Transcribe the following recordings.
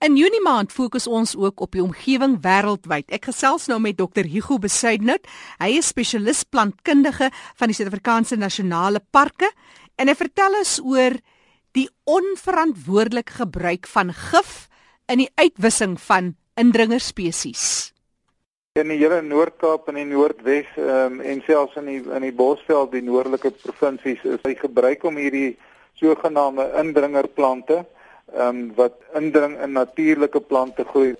In Junie maand fokus ons ook op die omgewing wêreldwyd. Ek gesels nou met Dr. Hugo Besuidnout. Hy is spesialis plantkundige van die Suid-Afrikaanse Nasionale Parke en hy vertel ons oor die onverantwoordelike gebruik van gif in die uitwissing van indringerspesies. In die hele Noord-Kaap en die Noordwes um, en selfs in die in die Bosveld, die noordelike provinsies, is hy gebruik om hierdie sogenaamde indringerplante ehm um, wat indring in natuurlike plante groei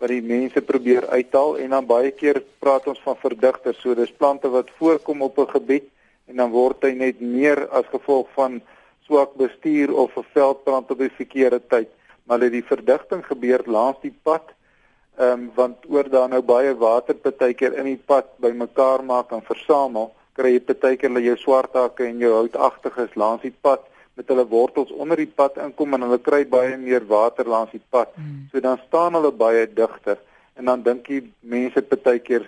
wat die mense probeer uithaal en dan baie keer praat ons van verdigters. So dis plante wat voorkom op 'n gebied en dan word hy net meer as gevolg van swak bestuur of 'n veldbrand op die verkeerde tyd. Maar dit die verdigting gebeur langs die pad ehm um, want oor daar nou baie water partykeer in die pad bymekaar maak en versamel, kry jy partykeer jou swart hakke en jou houtagtiges langs die pad met hulle wortels onder die pad inkom en hulle kry baie meer water langs die pad. Mm. So dan staan hulle baie digter en dan dink jy mense partykeer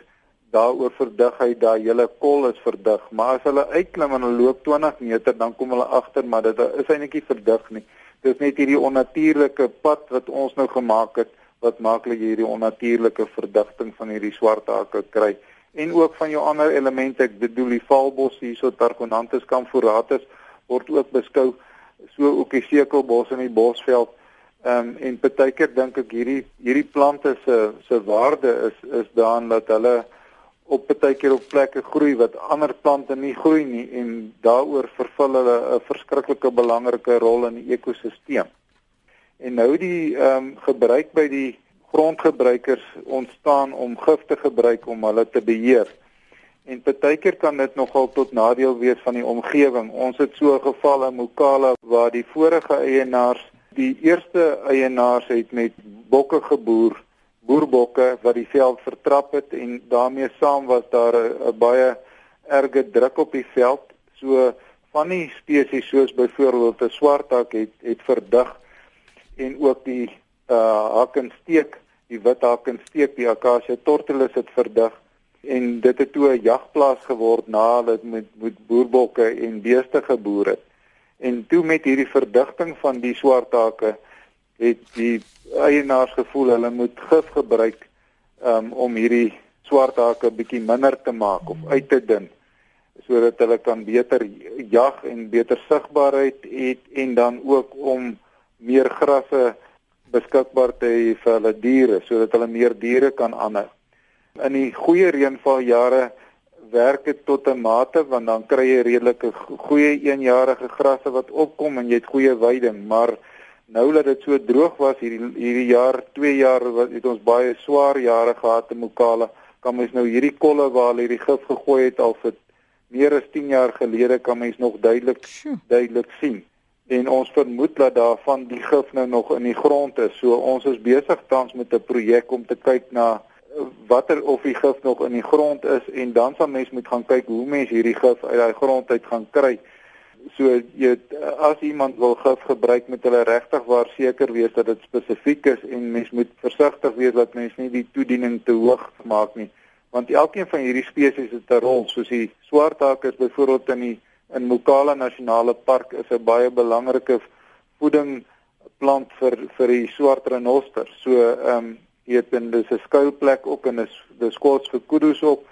daaroor verdigheid daai hele kol is verdig, maar as hulle uitklim en hulle loop 20 meter dan kom hulle agter maar dit is eintlik nie verdig nie. Dis net hierdie onnatuurlike pad wat ons nou gemaak het wat maak dat jy hierdie onnatuurlike verdigting van hierdie swart hakke kry en ook van jou ander elemente ek bedoel die valbos hierso Targonanthus camphoratus word ook beskou so ook die sekelbos in die bosveld. Ehm um, en partykeer dink ek hierdie hierdie plante se se waarde is is daarin dat hulle op partykeer op plekke groei wat ander plante nie groei nie en daaroor vervul hulle 'n verskriklike belangrike rol in die ekosisteem. En nou die ehm um, gebruik by die grondgebruikers ontstaan om gif te gebruik om hulle te beheer. En partykeer kan dit nogal tot nadeel wees van die omgewing. Ons het so 'n geval in Mokala waar die vorige eienaars, die eerste eienaars het met bokke geboer, boerbokke wat die veld vertrap het en daarmee saam was daar 'n baie erge druk op die veld. So van die spesies soos byvoorbeeld 'n swarthak het het verdig en ook die uh hakensteek, die wit hakensteek, die akasia tortoise het verdig en dit het toe 'n jagplaas geword na dit met met boerbokke en beeste geboer het. En toe met hierdie verdigting van die swarthake het die eienaars gevoel hulle moet gif gebruik um, om hierdie swarthake bietjie minder te maak of uit te dun sodat hulle kan beter jag en beter sigbaarheid het en dan ook om meer grasse beskikbaar te hê vir hulle diere sodat hulle meer diere kan aanhou. In die goeie reënvaljare werk dit tot 'n mate want dan kry jy redelike goeie eenjarige grasse wat opkom en jy het goeie weiding, maar nou dat dit so droog was hierdie hierdie jaar, 2 jaar wat het ons baie swaar jare gehad in Mokala, kan mens nou hierdie kolle waar hierdie gif gegooi het al vir meer as 10 jaar gelede kan mens nog duidelik duidelik sien. En ons vermoed dat daarvan die gif nou nog in die grond is. So ons is besig tans met 'n projek om te kyk na watter of die gif nog in die grond is en dan sal mens moet gaan kyk hoe mens hierdie gif uit daai grond uit gaan kry. So jy as iemand wil gif gebruik met hulle regtig waar seker wees dat dit spesifiek is en mens moet versigtig wees dat mens nie die toediening te hoog maak nie. Want elkeen van hierdie spesies het 'n rol, soos die swarthake is byvoorbeeld in die in Mokala Nasionale Park is 'n baie belangrike voeding plant vir vir die swart renoster. So ehm um, weet en dis 'n skuilplek ook en dis dis kos vir kuddes op.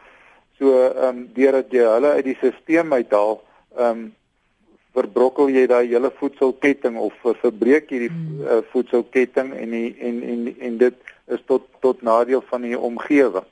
So ehm um, deurdat jy hulle uit die stelsel uithaal, ehm um, verbrokkel jy daai hele voedselketting of verbreek jy die hmm. uh, voedselketting en die, en en en dit is tot tot nadeel van die omgewing.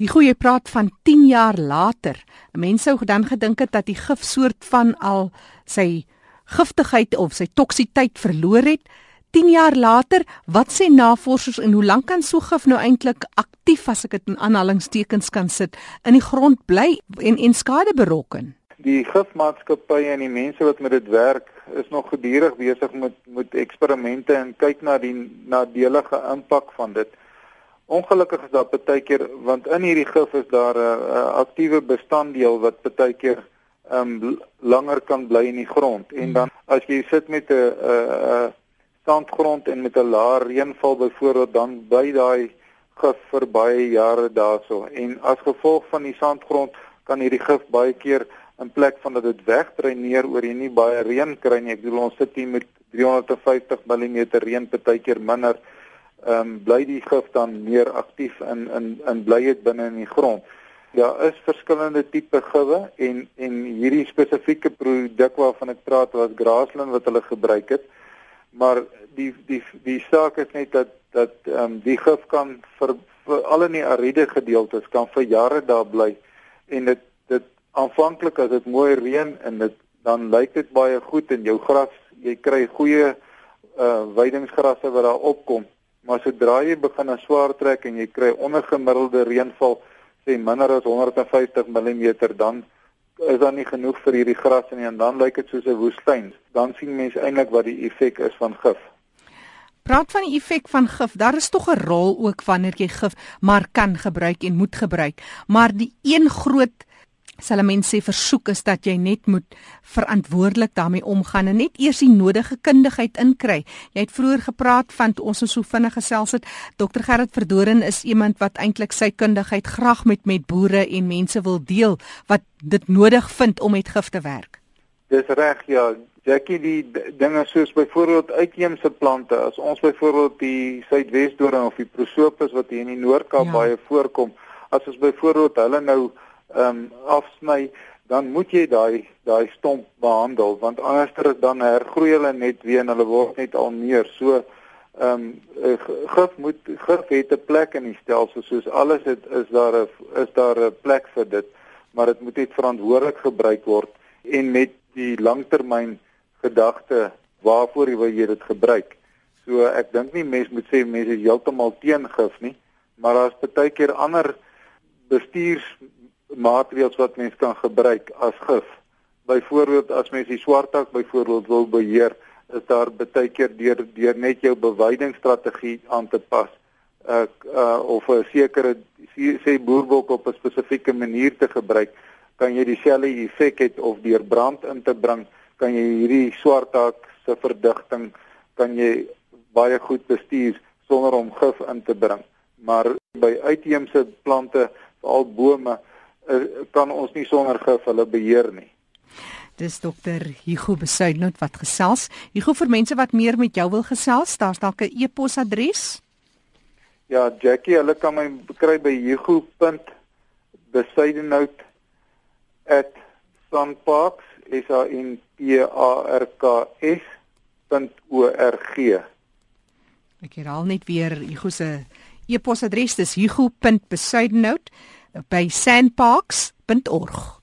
Die goeie praat van 10 jaar later. Mense sou dan gedink het dat die gifsoort van al sy giftigheid of sy toksiteit verloor het. 10 jaar later, wat sê navorsers en hoe lank kan so gif nou eintlik aktief as ek dit in aanhalingstekens kan sit in die grond bly en en skade berokken? Die gifmaatskappye en die mense wat met dit werk is nog gedurig besig met met eksperimente en kyk na die nadelige impak van dit. Ongelukkig is daar baie keer want in hierdie gif is daar 'n aktiewe bestanddeel wat baie keer um langer kan bly in die grond en dan as jy sit met 'n 'n sandgrond en met 'n laer reënval byvoorbeeld dan by daai gif vir baie jare daarso en as gevolg van die sandgrond kan hierdie gif baie keer in plek van dat dit wegdreineer oor jy nie baie reën kry nie ek bedoel ons sit hier met 350 mm reën partykeer minder ehm um, bly die gif dan meer aktief in in in bly dit binne in die grond. Daar is verskillende tipe gewe en en hierdie spesifieke produk waarvan ek praat was Grassland wat hulle gebruik het. Maar die die die saak is net dat dat ehm um, die gif kan vir, vir al in die ariede gedeeltes kan vir jare daar bly. En dit dit aanvanklik as dit mooi reën en dit dan lyk dit baie goed in jou gras. Jy kry goeie uh weidingsgrasse wat daar opkom. Maar sodra jy begin aan swaar trek en jy kry ondergemiddelde reënval sê minder as 150 mm dan is daar nie genoeg vir hierdie gras nie en dan lyk dit soos 'n woestyn dan sien mense eintlik wat die effek is van gif Praat van die effek van gif. Daar is tog 'n rol ook wanneer jy gif maar kan gebruik en moet gebruik. Maar die een groot sal mense sê versoek is dat jy net moet verantwoordelik daarmee omgaan en net eers die nodige kundigheid inkry. Jy het vroeër gepraat van ons is so vinnig gesels het. Dr Gerrit Verdoren is iemand wat eintlik sy kundigheid graag met met boere en mense wil deel wat dit nodig vind om met gif te werk. Dis reg ja, Jackie die dinge soos byvoorbeeld uitheemse plante as ons byvoorbeeld die suidwesdoring of die prosopis wat hier in die Noord-Kaap ja. baie voorkom as ons byvoorbeeld hulle nou ehm um, afsny dan moet jy daai daai stomp behandel want anderster dan hergroei hulle net weer en hulle word net al meer so ehm um, gif moet gif het 'n plek in die stelsel soos alles het is daar 'n is daar 'n plek vir dit maar dit moet net verantwoordelik gebruik word en met die langtermyn gedagte waarvoor jy wil jy dit gebruik. So ek dink nie mense moet sê mense is heeltemal teen gif nie, maar daar's baie keer ander bestuursmaatreëls wat mense kan gebruik as gif. Byvoorbeeld as mens die swartak byvoorbeeld wil beheer, is daar baie keer deur deur net jou bewydingsstrategie aan te pas uh, uh of 'n sekere sê boerbok op 'n spesifieke manier te gebruik, kan jy dieselfde effek hê of deur brand in te bring kan jy hierdie swartak se verdigting kan jy baie goed bestuur sonder om gif in te bring. Maar by uitheemse plante, veral bome, kan ons nie sonder gif hulle beheer nie. Dis dokter Hugo Besuidnout wat gesels. Hugo vir mense wat meer met jou wil gesels, daar's dalk 'n e-posadres. Ja, Jackie, hulle kan my kry by hugo.besuidnout@sunparks s a n p a r k s.org. Ek herhaal net weer Hugo se e-posadres dis hugo.besuidnout by sandparks.org.